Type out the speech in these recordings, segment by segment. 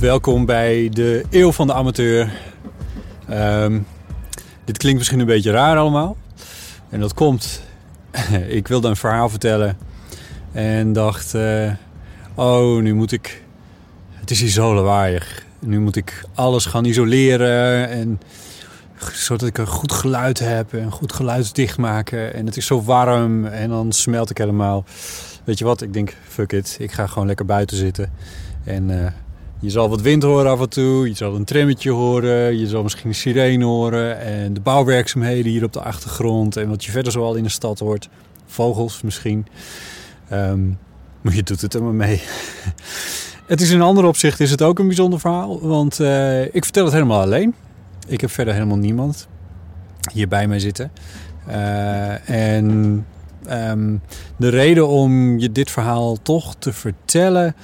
Welkom bij de Eeuw van de Amateur. Ehm, dit klinkt misschien een beetje raar allemaal. En dat komt, ik wilde een verhaal vertellen. En dacht, eh, oh, nu moet ik... Het is hier. Nu moet ik alles gaan isoleren. En zodat ik een goed geluid heb. En goed geluid dichtmaken. En het is zo warm. En dan smelt ik helemaal. Weet je wat, ik denk, fuck it. Ik ga gewoon lekker buiten zitten. En... eh, je zal wat wind horen af en toe, je zal een trammetje horen, je zal misschien een sirene horen en de bouwwerkzaamheden hier op de achtergrond en wat je verder zoal in de stad hoort. Vogels misschien. Ehm, maar je doet het er maar mee. het is in een ander opzicht is het ook een bijzonder verhaal, want eh, ik vertel het helemaal alleen. Ik heb verder helemaal niemand hier bij mij zitten. Eh, en ehm, de reden om je dit verhaal toch te vertellen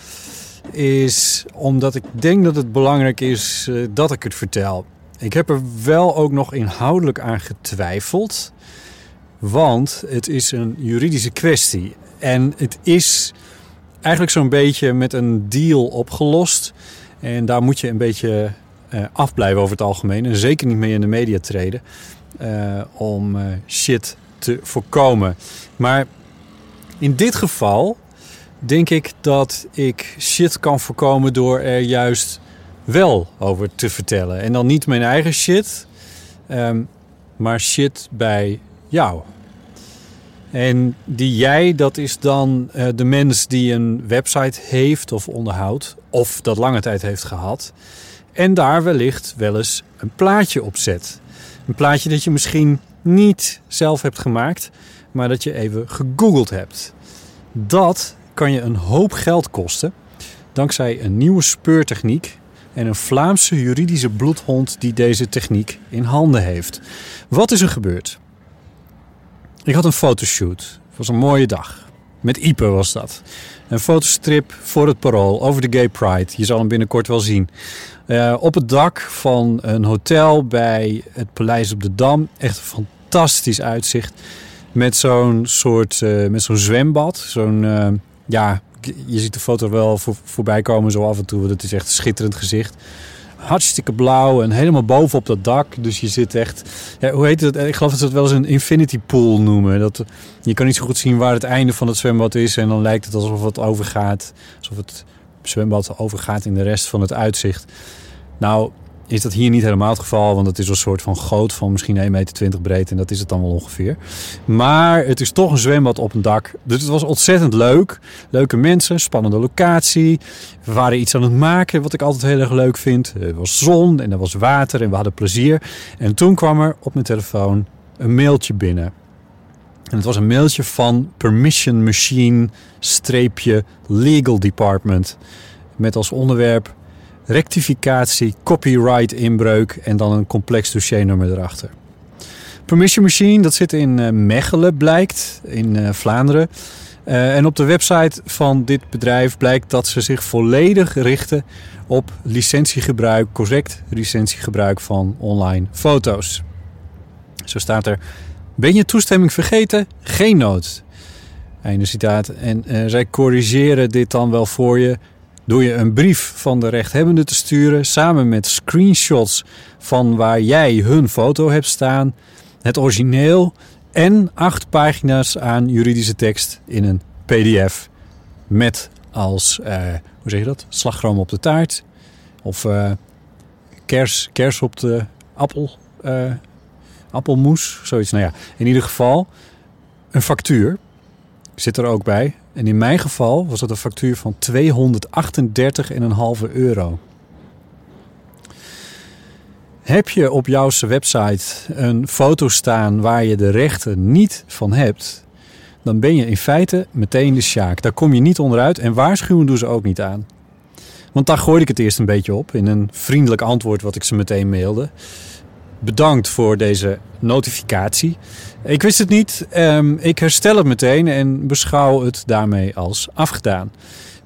is omdat ik denk dat het belangrijk is eh, dat ik het vertel. Ik heb er wel ook nog inhoudelijk aan getwijfeld, want het is een juridische kwestie. En het is eigenlijk zo'n beetje met een deal opgelost. En daar moet je een beetje eh, afblijven over het algemeen. En zeker niet mee in de media treden eh, om shit te voorkomen. Maar in dit geval denk ik dat ik shit kan voorkomen door er juist wel over te vertellen. En dan niet mijn eigen shit, ehm, maar shit bij jou. En die jij, dat is dan eh, de mens die een website heeft of onderhoudt, of dat lange tijd heeft gehad. En daar wellicht wel eens een plaatje op zet. Een plaatje dat je misschien niet zelf hebt gemaakt, maar dat je even gegoogeld hebt. Dat kan je een hoop geld kosten dankzij een nieuwe speurtechniek en een Vlaamse juridische bloedhond die deze techniek in handen heeft. Wat is er gebeurd? Ik had een fotoshoot. Het was een mooie dag. Met Ipe was dat. Een fotostrip voor het parool over de Gay Pride. Je zal hem binnenkort wel zien. Eh, op het dak van een hotel bij het Paleis op de Dam. Echt een fantastisch uitzicht. Met zo'n soort eh, met zo'n zwembad. Zo'n, eh, ja, je ziet de foto wel voor, voorbij komen zo af en toe. Dat is echt een schitterend gezicht. Hartstikke blauw en helemaal boven op dat dak. Dus je zit echt... Ja, hoe heet het? Ik geloof dat ze het wel eens een infinity pool noemen. Dat, je kan niet zo goed zien waar het einde van het zwembad is. En dan lijkt het alsof het overgaat. Alsof het zwembad overgaat in de rest van het uitzicht. Nou, is dat hier niet helemaal het geval. Want het is een soort van goot van misschien 1,20 meter breed. En dat is het dan wel ongeveer. Maar het is toch een zwembad op een dak. Dus het was ontzettend leuk. Leuke mensen, spannende locatie. We waren iets aan het maken, wat ik altijd heel erg leuk vind. Er was zon en er was water en we hadden plezier. En toen kwam er op mijn telefoon een mailtje binnen. En het was een mailtje van Permission Machine streepje Legal Department. Met als onderwerp rectificatie, copyright inbreuk en dan een complex dossiernummer erachter. Permission Machine, dat zit in eh, Mechelen, blijkt, in eh, Vlaanderen. Eh, en op de website van dit bedrijf blijkt dat ze zich volledig richten op licentiegebruik, correct licentiegebruik van online foto's. Zo staat er: Ben je toestemming vergeten? Geen nood. Einde citaat. En zij corrigeren dit dan wel voor je door je een brief van de rechthebbende te sturen samen met screenshots van waar jij hun foto hebt staan, het origineel en acht pagina's aan juridische tekst in een PDF met als, uh, hoe zeg je dat, slagroom op de taart of uh, kers, kers op de appel, uh, appelmoes, zoiets. Nou ja, in ieder geval een factuur zit er ook bij. En in mijn geval was dat een factuur van 238,5 euro. Heb je op jouw website een foto staan waar je de rechten niet van hebt, dan ben je in feite meteen de sjaak. Daar kom je niet onderuit en waarschuwen doen ze ook niet aan. Want daar gooide ik het eerst een beetje op in een vriendelijk antwoord wat ik ze meteen mailde. Bedankt voor deze notificatie. Ik wist het niet. Ehm, ik herstel het meteen en beschouw het daarmee als afgedaan.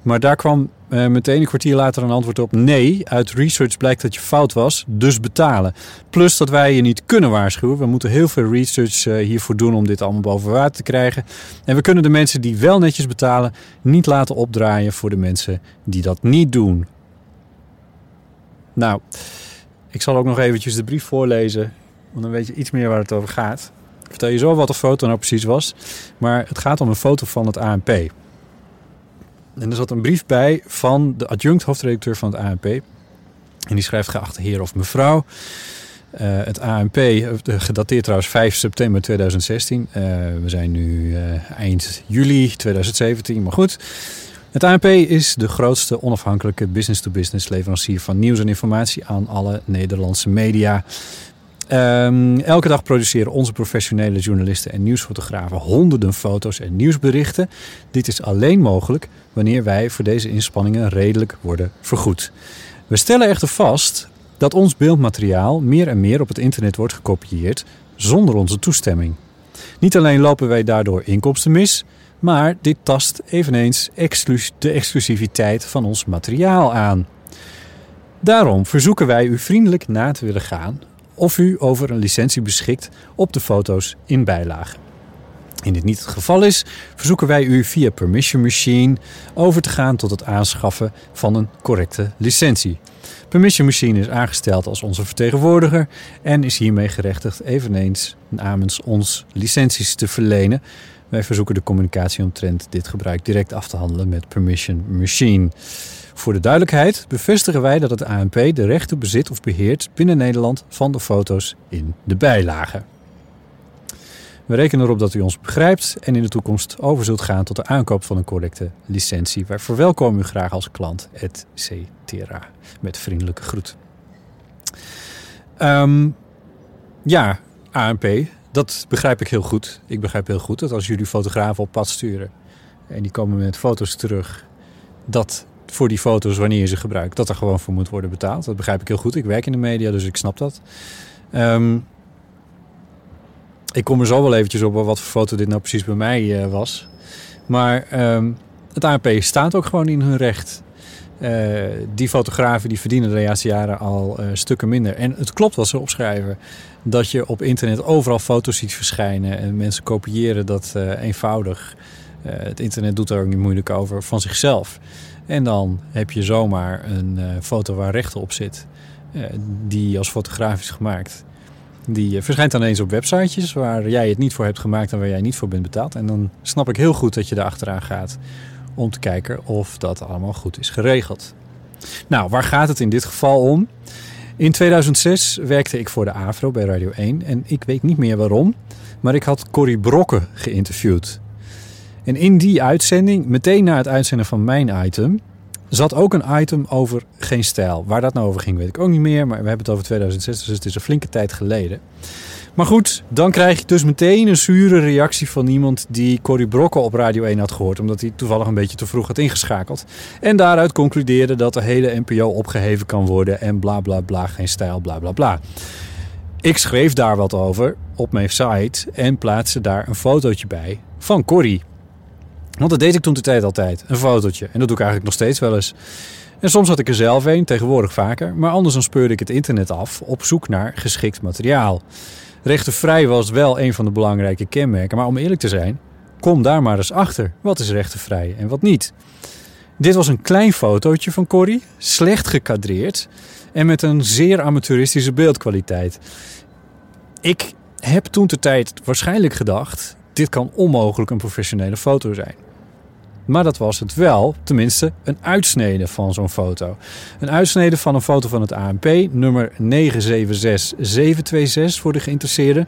Maar daar kwam uh, meteen een kwartier later een antwoord op. Nee, uit research blijkt dat je fout was, dus betalen. Plus dat wij je niet kunnen waarschuwen. We moeten heel veel research uh, hiervoor doen om dit allemaal boven water te krijgen. En we kunnen de mensen die wel netjes betalen niet laten opdraaien voor de mensen die dat niet doen. Nou, ik zal ook nog eventjes de brief voorlezen, want dan weet je iets meer waar het over gaat. Ik vertel je zo wat de foto nou precies was, maar het gaat om een foto van het ANP. En er zat een brief bij van de adjunct hoofdredacteur van het ANP. En die schrijft geachte heer of mevrouw. Uh, het ANP, uh, gedateerd trouwens 5 september 2016. Uh, we zijn nu eind juli 2017, maar goed. Het ANP is de grootste onafhankelijke business-to-business leverancier van nieuws en informatie aan alle Nederlandse media. Um, elke dag produceren onze professionele journalisten en nieuwsfotografen honderden foto's en nieuwsberichten. Dit is alleen mogelijk wanneer wij voor deze inspanningen redelijk worden vergoed. We stellen echter vast dat ons beeldmateriaal meer en meer op het internet wordt gekopieerd zonder onze toestemming. Niet alleen lopen wij daardoor inkomsten mis, maar dit tast eveneens de exclusiviteit van ons materiaal aan. Daarom verzoeken wij u vriendelijk na te willen gaan of u over een licentie beschikt op de foto's in bijlage. In dit niet het geval is, verzoeken wij u via Permission Machine over te gaan tot het aanschaffen van een correcte licentie. Permission Machine is aangesteld als onze vertegenwoordiger en is hiermee gerechtigd eveneens namens ons licenties te verlenen. Wij verzoeken de communicatie omtrent dit gebruik direct af te handelen met Permission Machine. Voor de duidelijkheid bevestigen wij dat het ANP de rechten bezit of beheert binnen Nederland van de foto's in de bijlage. We rekenen erop dat u ons begrijpt en in de toekomst over zult gaan tot de aankoop van een correcte licentie. Wij verwelkomen u graag als klant, et cetera. Met vriendelijke groet. Um, ja, ANP, dat begrijp ik heel goed. Ik begrijp heel goed dat als jullie fotografen op pad sturen en die komen met foto's terug, dat voor die foto's, wanneer je ze gebruikt, dat er gewoon voor moet worden betaald. Dat begrijp ik heel goed. Ik werk in de media, dus ik snap dat. Um, ik kom er zo wel eventjes op wat voor foto dit nou precies bij mij uh, was. Maar um, het ANP staat ook gewoon in hun recht. Uh, die fotografen die verdienen de laatste jaren al uh, stukken minder. En het klopt wat ze opschrijven. Dat je op internet overal foto's ziet verschijnen. En mensen kopiëren dat eenvoudig. het internet doet er ook niet moeilijk over van zichzelf. En dan heb je zomaar een foto waar rechten op zit, die als fotograaf is gemaakt. Die verschijnt dan eens op websitejes waar jij het niet voor hebt gemaakt en waar jij niet voor bent betaald. En dan snap ik heel goed dat je er achteraan gaat om te kijken of dat allemaal goed is geregeld. Nou, waar gaat het in dit geval om? In 2006 werkte ik voor de AVRO bij Radio 1 en ik weet niet meer waarom, maar ik had Corrie Brokken geïnterviewd. En in die uitzending, meteen na het uitzenden van mijn item, zat ook een item over geen stijl. Waar dat nou over ging, weet ik ook niet meer. Maar we hebben het over 2006, dus het is een flinke tijd geleden. Maar goed, dan krijg je dus meteen een zure reactie van iemand die Corrie Brokken op Radio 1 had gehoord. Omdat hij toevallig een beetje te vroeg had ingeschakeld. En daaruit concludeerde dat de hele NPO opgeheven kan worden. En bla bla bla, geen stijl, bla bla bla. Ik schreef daar wat over op mijn site en plaatste daar een fotootje bij van Corrie. Want dat deed ik toen de tijd altijd. Een fotootje. En dat doe ik eigenlijk nog steeds wel eens. En soms had ik er zelf een, tegenwoordig vaker. Maar anders dan speurde ik het internet af op zoek naar geschikt materiaal. Rechtenvrij was wel een van de belangrijke kenmerken. Maar om eerlijk te zijn, kom daar maar eens achter. Wat is rechtenvrij en wat niet? Dit was een klein fotootje van Corrie, slecht gekadreerd en met een zeer amateuristische beeldkwaliteit. Ik heb toen de tijd waarschijnlijk gedacht: dit kan onmogelijk een professionele foto zijn. Maar dat was het wel, tenminste een uitsnede van zo'n foto. Een uitsnede van een foto van het ANP, nummer 976726 voor de geïnteresseerden.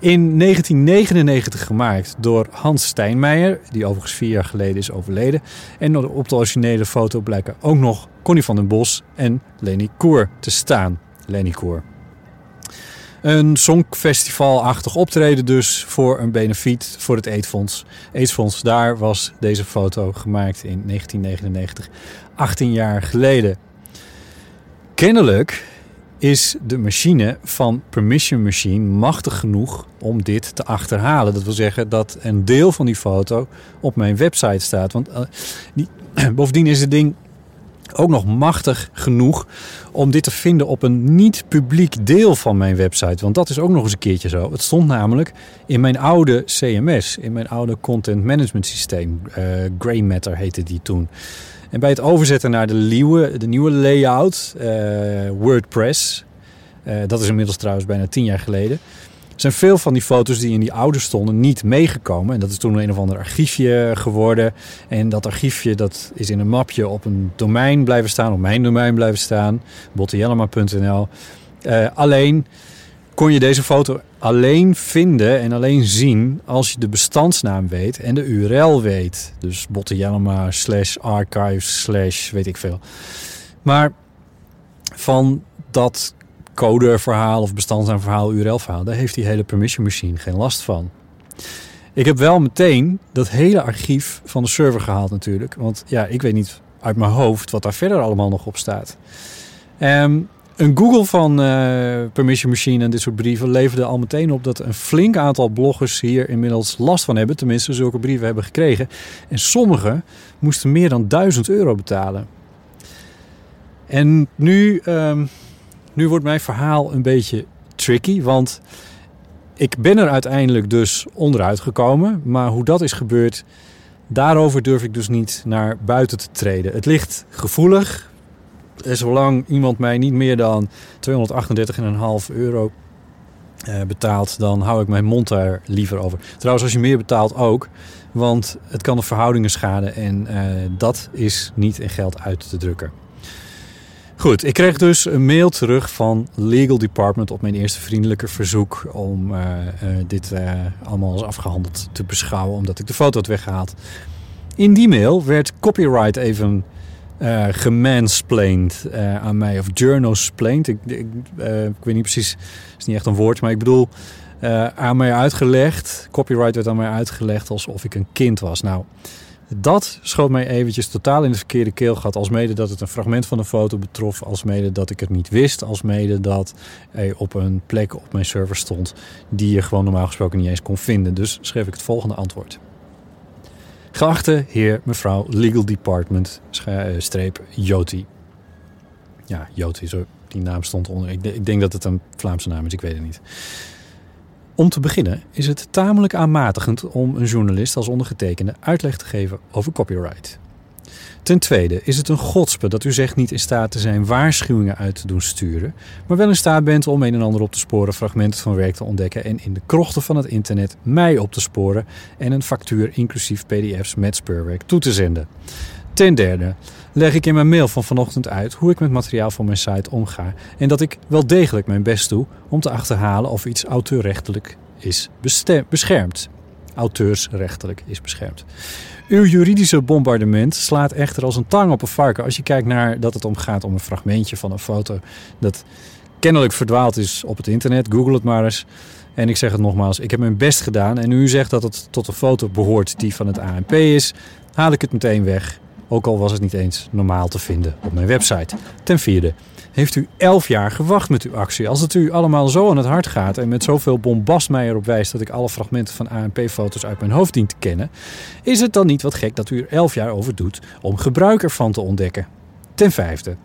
In 1999 gemaakt door Hans Stijnmeijer, die overigens vier jaar geleden is overleden. En op de originele foto blijken ook nog Connie van den Bos en Leni Koer te staan. Leni Koer. Een songfestivalachtig optreden dus voor een benefiet voor het AIDS-fonds. AIDS-fonds, daar was deze foto gemaakt in 1999, 18 jaar geleden. Kennelijk is de machine van Permission Machine machtig genoeg om dit te achterhalen. Dat wil zeggen dat een deel van die foto op mijn website staat. Want die, bovendien is het ding ook nog machtig genoeg om dit te vinden op een niet-publiek deel van mijn website. Want dat is ook nog eens een keertje zo. Het stond namelijk in mijn oude CMS, in mijn oude content management systeem. Uh, Grey Matter heette die toen. En bij het overzetten naar de nieuwe, de nieuwe layout, uh, WordPress, uh, dat is inmiddels trouwens bijna tien jaar geleden zijn veel van die foto's die in die oude stonden niet meegekomen. En dat is toen een of ander archiefje geworden. En dat archiefje dat is in een mapje op een domein blijven staan, op mijn domein blijven staan, bottiellema.nl. Uh, alleen kon je deze foto alleen vinden en alleen zien als je de bestandsnaam weet en de URL weet. Dus bottiellema slash archives slash weet ik veel. Maar van dat codeverhaal of bestandsnaamverhaal, URL-verhaal, daar heeft die hele permission machine geen last van. Ik heb wel meteen dat hele archief van de server gehaald natuurlijk. Want ja, ik weet niet uit mijn hoofd wat daar verder allemaal nog op staat. Um, een Google van uh, Permission Machine en dit soort brieven leverde al meteen op dat een flink aantal bloggers hier inmiddels last van hebben. Tenminste, zulke brieven hebben gekregen. En sommigen moesten meer dan 1000 euro betalen. En nu um, nu wordt mijn verhaal een beetje tricky, want ik ben er uiteindelijk dus onderuit gekomen. Maar hoe dat is gebeurd, daarover durf ik dus niet naar buiten te treden. Het ligt gevoelig. En zolang iemand mij niet meer dan 238,5 euro eh, betaalt, dan hou ik mijn mond daar liever over. Trouwens, als je meer betaalt ook, want het kan de verhoudingen schaden en uh, dat is niet in geld uit te drukken. Goed, ik kreeg dus een mail terug van Legal Department op mijn eerste vriendelijke verzoek om uh, uh, dit uh, allemaal als afgehandeld te beschouwen, omdat ik de foto had weggehaald. In die mail werd copyright even gemansplained aan mij, of journalsplained. Ik, ik, ik, weet niet precies, het is niet echt een woord, maar ik bedoel aan mij uitgelegd. Copyright werd aan mij uitgelegd alsof ik een kind was. Nou, dat schoot mij eventjes totaal in de verkeerde keelgat. Als mede dat het een fragment van een foto betrof. Als mede dat ik het niet wist. Als mede dat hij op een plek op mijn server stond. Die je gewoon normaal gesproken niet eens kon vinden. Dus schreef ik het volgende antwoord. Geachte heer, mevrouw, legal department, eh, streep, Joti. Ja, Joti, zo, die naam stond onder. Ik, ik denk dat het een Vlaamse naam is, ik weet het niet. Om te beginnen is het tamelijk aanmatigend om een journalist als ondergetekende uitleg te geven over copyright. Ten tweede is het een godspe dat u zegt niet in staat te zijn waarschuwingen uit te doen sturen, maar wel in staat bent om een en ander op te sporen, fragmenten van werk te ontdekken en in de krochten van het internet mij op te sporen en een factuur inclusief PDF's met speurwerk toe te zenden. Ten derde leg ik in mijn mail van vanochtend uit hoe ik met materiaal van mijn site omga en dat ik wel degelijk mijn best doe om te achterhalen of iets auteurrechtelijk is beschermd. Auteursrechtelijk is beschermd. Uw juridische bombardement slaat echter als een tang op een varken als je kijkt naar dat het omgaat om een fragmentje van een foto dat kennelijk verdwaald is op het internet. Google het maar eens. En ik zeg het nogmaals, ik heb mijn best gedaan. En u zegt dat het tot een foto behoort die van het ANP is, haal ik het meteen weg. Ook al was het niet eens normaal te vinden op mijn website. Ten vierde, heeft u elf jaar gewacht met uw actie. Als het u allemaal zo aan het hart gaat en met zoveel bombast mij erop wijst dat ik alle fragmenten van ANP-foto's uit mijn hoofd dien te kennen, is het dan niet wat gek dat u er elf jaar over doet om gebruik ervan te ontdekken? Ten vijfde,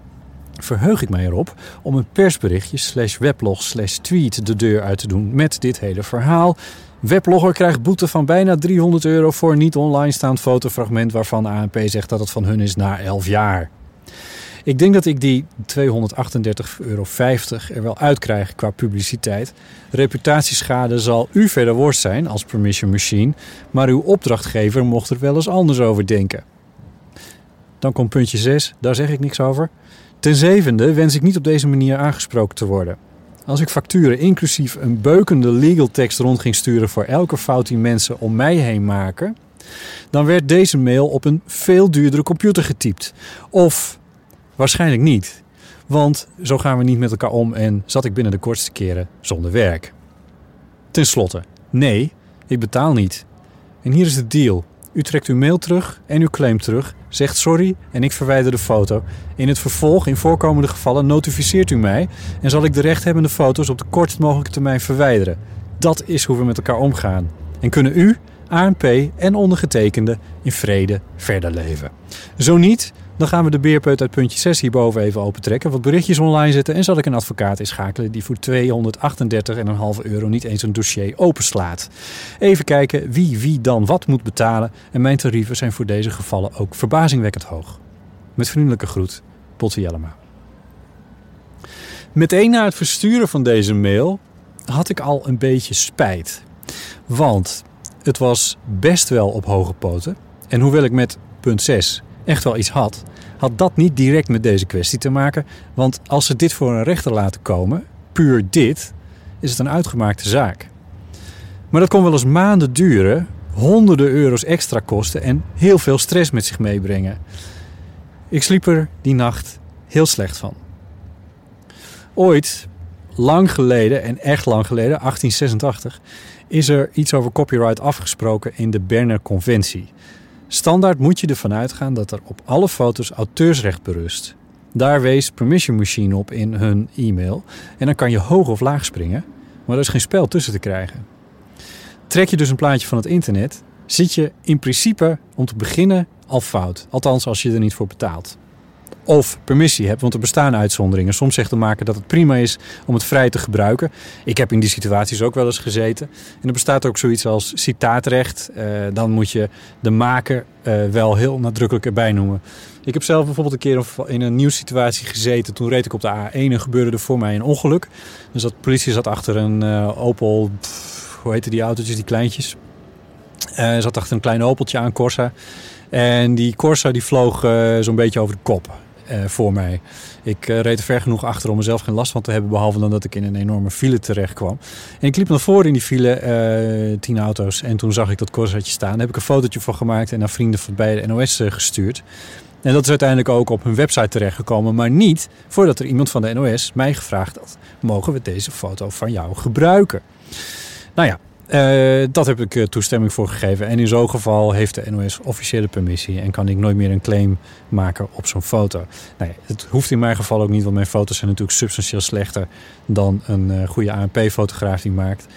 verheug ik mij erop om een persberichtje slash weblog slash tweet de deur uit te doen met dit hele verhaal. Weblogger krijgt boete van bijna 300 euro voor niet online staand fotofragment waarvan ANP zegt dat het van hun is na 11 jaar. Ik denk dat ik die 238,50 euro er wel uitkrijg qua publiciteit. Reputatieschade zal u verder worst zijn als permission machine, maar uw opdrachtgever mocht er wel eens anders over denken. Dan komt puntje 6, daar zeg ik niks over. Ten zevende wens ik niet op deze manier aangesproken te worden. Als ik facturen inclusief een beukende legal tekst rond ging sturen voor elke fout die mensen om mij heen maken, dan werd deze mail op een veel duurdere computer getypt. Of waarschijnlijk niet, want zo gaan we niet met elkaar om en zat ik binnen de kortste keren zonder werk. Ten slotte, nee, ik betaal niet. En hier is de deal. U trekt uw mail terug en uw claim terug, zegt sorry en ik verwijder de foto. In het vervolg, in voorkomende gevallen, notificeert u mij en zal ik de rechthebbende foto's op de kortst mogelijke termijn verwijderen. Dat is hoe we met elkaar omgaan. En kunnen u, ANP en ondergetekende in vrede verder leven. Zo niet, dan gaan we de beerput uit puntje 6 hierboven even opentrekken, wat berichtjes online zetten en zal ik een advocaat inschakelen die voor 238,5 euro niet eens een dossier openslaat. Even kijken wie wie dan wat moet betalen en mijn tarieven zijn voor deze gevallen ook verbazingwekkend hoog. Met vriendelijke groet, Potte Jellema. Meteen na het versturen van deze mail had ik al een beetje spijt. Want het was best wel op hoge poten. En hoewel ik met punt 6 echt wel iets had, had dat niet direct met deze kwestie te maken. Want als ze dit voor een rechter laten komen, puur dit, is het een uitgemaakte zaak. Maar dat kon wel eens maanden duren, honderden euro's extra kosten en heel veel stress met zich meebrengen. Ik sliep er die nacht heel slecht van. Ooit, lang geleden en echt lang geleden, 1886, is er iets over copyright afgesproken in de Berner Conventie. Standaard moet je ervan uitgaan dat er op alle foto's auteursrecht berust. Daar wees Permission Machine op in hun e-mail. En dan kan je hoog of laag springen, maar er is geen spel tussen te krijgen. Trek je dus een plaatje van het internet, zit je in principe om te beginnen al fout. Althans, als je er niet voor betaalt of permissie hebt. Want er bestaan uitzonderingen. Soms zegt de maker dat het prima is om het vrij te gebruiken. Ik heb in die situaties ook wel eens gezeten. En er bestaat ook zoiets als citaatrecht. Uh, dan moet je de maker uh, wel heel nadrukkelijk erbij noemen. Ik heb zelf bijvoorbeeld een keer in een nieuwssituatie gezeten. Toen reed ik op de A1 en gebeurde er voor mij een ongeluk. Dus dat politie zat achter een uh, Opel... Hoe heette die autootjes, die kleintjes? zat achter een klein Opeltje aan Corsa. En die Corsa die vloog zo'n beetje over de kop. Uh, voor mij. Ik uh, reed er ver genoeg achter om mezelf geen last van te hebben, behalve dan dat ik in een enorme file terecht kwam. En ik liep naar voren in die file, uh, tien auto's, en toen zag ik dat Corsatje staan. Daar heb ik een fotootje van gemaakt en naar vrienden van bij de NOS gestuurd. En dat is uiteindelijk ook op hun website terechtgekomen, maar niet voordat er iemand van de NOS mij gevraagd had: mogen we deze foto van jou gebruiken? Nou ja, uh, dat heb ik uh, toestemming voor gegeven. En in zo'n geval heeft de NOS officiële permissie en kan ik nooit meer een claim maken op zo'n foto. Nee, het hoeft in mijn geval ook niet, want mijn foto's zijn natuurlijk substantieel slechter dan een uh, goede ANP-fotograaf die maakt.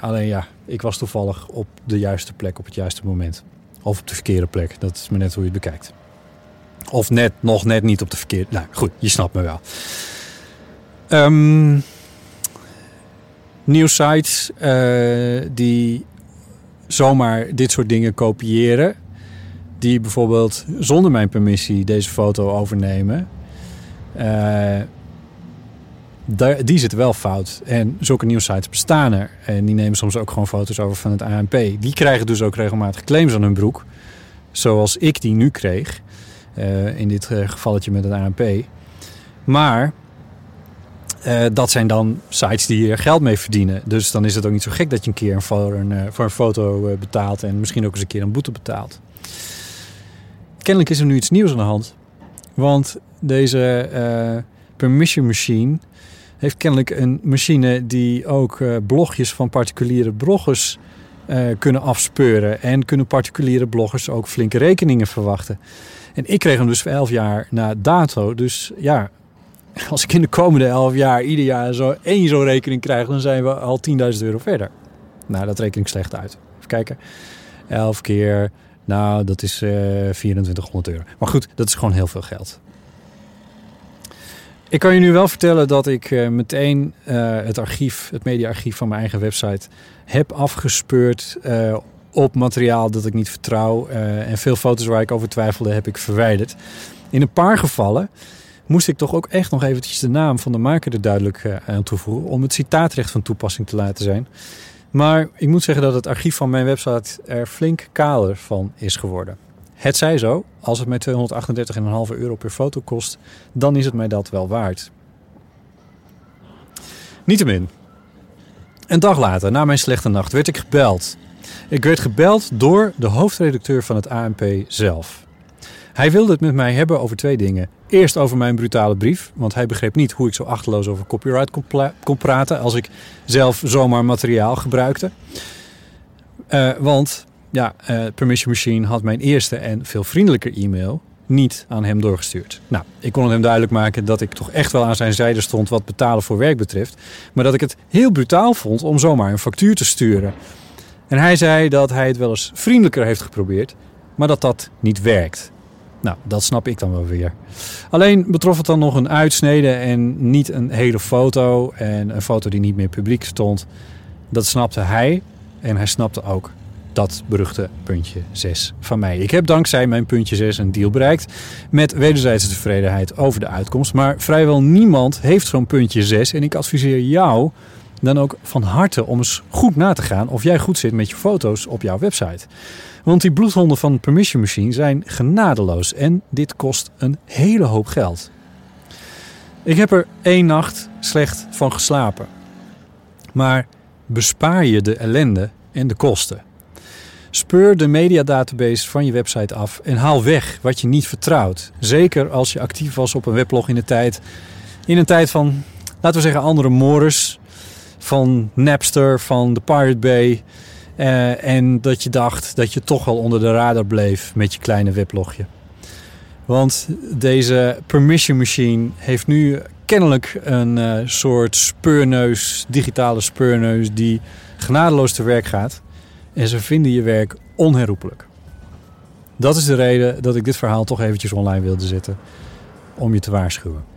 alleen ja, ik was toevallig op de juiste plek op het juiste moment. Of op de verkeerde plek. Dat is maar net hoe je het bekijkt. Of net, nog net niet op de verkeerde. Nou goed, je snapt me wel. Um, nieuwsites uh, die zomaar dit soort dingen kopiëren. Die bijvoorbeeld zonder mijn permissie deze foto overnemen. Uh, die zitten wel fout. En zulke nieuwsites bestaan er. En die nemen soms ook gewoon foto's over van het ANP. Die krijgen dus ook regelmatig claims aan hun broek. Zoals ik die nu kreeg. Uh, in dit gevalletje met het ANP. Maar uh, dat zijn dan sites die hier geld mee verdienen. Dus dan is het ook niet zo gek dat je een keer voor een, uh, voor een foto uh, betaalt en misschien ook eens een keer een boete betaalt. Kennelijk is er nu iets nieuws aan de hand. Want deze permission machine heeft kennelijk een machine die ook blogjes van particuliere bloggers kunnen afspeuren. En kunnen particuliere bloggers ook flinke rekeningen verwachten. En ik kreeg hem dus voor 11 jaar na dato. Dus ja, als ik in de komende 11 jaar ieder jaar zo één zo'n rekening krijg, dan zijn we al 10.000 euro verder. Nou, dat reken ik slecht uit. Even kijken. 11 keer, nou, dat is uh, eh, 2400 euro. Maar goed, dat is gewoon heel veel geld. Ik kan je nu wel vertellen dat ik uh, meteen uh, het archief, het mediaarchief van mijn eigen website heb afgespeurd op materiaal dat ik niet vertrouw. en veel foto's waar ik over twijfelde heb ik verwijderd. In een paar gevallen moest ik toch ook echt nog eventjes de naam van de maker er duidelijk aan toevoegen om het citaatrecht van toepassing te laten zijn. Maar ik moet zeggen dat het archief van mijn website er flink kaler van is geworden. Het zij zo, als het mij 238,5 euro per foto kost, dan is het mij dat wel waard. Niettemin. Een dag later, na mijn slechte nacht, werd ik gebeld. Ik werd gebeld door de hoofdredacteur van het ANP zelf. Hij wilde het met mij hebben over twee dingen. Eerst over mijn brutale brief, want hij begreep niet hoe ik zo achterloos over copyright kon, praten als ik zelf zomaar materiaal gebruikte. Uh, want ja, uh, Permission Machine had mijn eerste en veel vriendelijker e-mail niet aan hem doorgestuurd. Nou, ik kon het hem duidelijk maken dat ik toch echt wel aan zijn zijde stond wat betalen voor werk betreft. Maar dat ik het heel brutaal vond om zomaar een factuur te sturen. En hij zei dat hij het wel eens vriendelijker heeft geprobeerd, maar dat dat niet werkt. Nou, dat snap ik dan wel weer. Alleen betrof het dan nog een uitsnede en niet een hele foto en een foto die niet meer publiek stond. Dat snapte hij en hij snapte ook dat beruchte puntje 6 van mij. Ik heb dankzij mijn puntje 6 een deal bereikt met wederzijdse tevredenheid over de uitkomst. Maar vrijwel niemand heeft zo'n puntje 6 en ik adviseer jou dan ook van harte om eens goed na te gaan of jij goed zit met je foto's op jouw website. Want die bloedhonden van Permission Machine zijn genadeloos en dit kost een hele hoop geld. Ik heb er één nacht slecht van geslapen. Maar bespaar je de ellende en de kosten. Speur de mediadatabase van je website af en haal weg wat je niet vertrouwt. Zeker als je actief was op een weblog in de tijd. In een tijd van, laten we zeggen, andere mores. Van Napster, van de Pirate Bay. Uh, en dat je dacht dat je toch wel onder de radar bleef met je kleine weblogje. Want deze permission machine heeft nu kennelijk een uh, soort speurneus, digitale speurneus, die genadeloos te werk gaat. En ze vinden je werk onherroepelijk. Dat is de reden dat ik dit verhaal toch eventjes online wilde zetten. Om je te waarschuwen.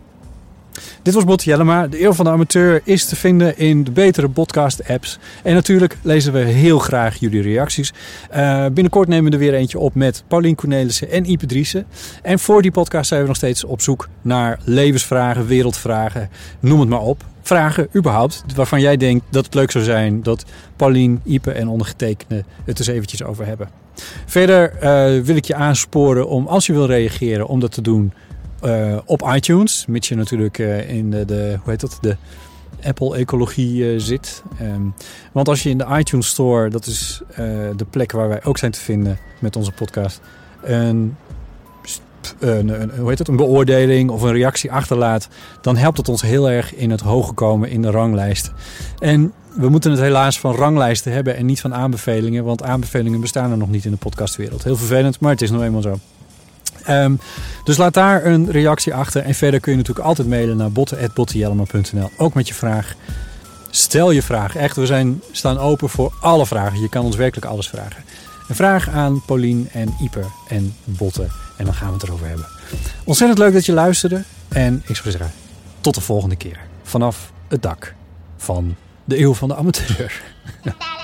Dit was Botte Jellema. De Eeuw van de Amateur is te vinden in de betere podcast-apps. En natuurlijk lezen we heel graag jullie reacties. Uh, binnenkort nemen we er weer eentje op met Paulien Cornelissen en Ipe Driessen. En voor die podcast zijn we nog steeds op zoek naar levensvragen, wereldvragen, noem het maar op. Vragen überhaupt waarvan jij denkt dat het leuk zou zijn dat Paulien, Ipe en ondergetekende het eens eventjes over hebben. Verder uh, wil ik je aansporen om als je wil reageren om dat te doen uh, op iTunes. Mits je natuurlijk uh, in de, de, hoe heet dat, de Apple-ecologie uh, zit. Um, want als je in de iTunes Store, dat is de plek waar wij ook zijn te vinden met onze podcast, een, een, een, hoe heet het, een beoordeling of een reactie achterlaat, dan helpt het ons heel erg in het hoge komen in de ranglijst. En we moeten het helaas van ranglijsten hebben en niet van aanbevelingen, want aanbevelingen bestaan er nog niet in de podcastwereld. Heel vervelend, maar het is nog eenmaal zo. Um, dus laat daar een reactie achter. En verder kun je natuurlijk altijd mailen naar botten.bottenjellema.nl. Ook met je vraag. Stel je vraag. Echt, we zijn, staan open voor alle vragen. Je kan ons werkelijk alles vragen. Een vraag aan Paulien en Iper en Botten. En dan gaan we het erover hebben. Ontzettend leuk dat je luisterde. En ik zou zeggen, tot de volgende keer. Vanaf het dak van de Eeuw van de Amateur.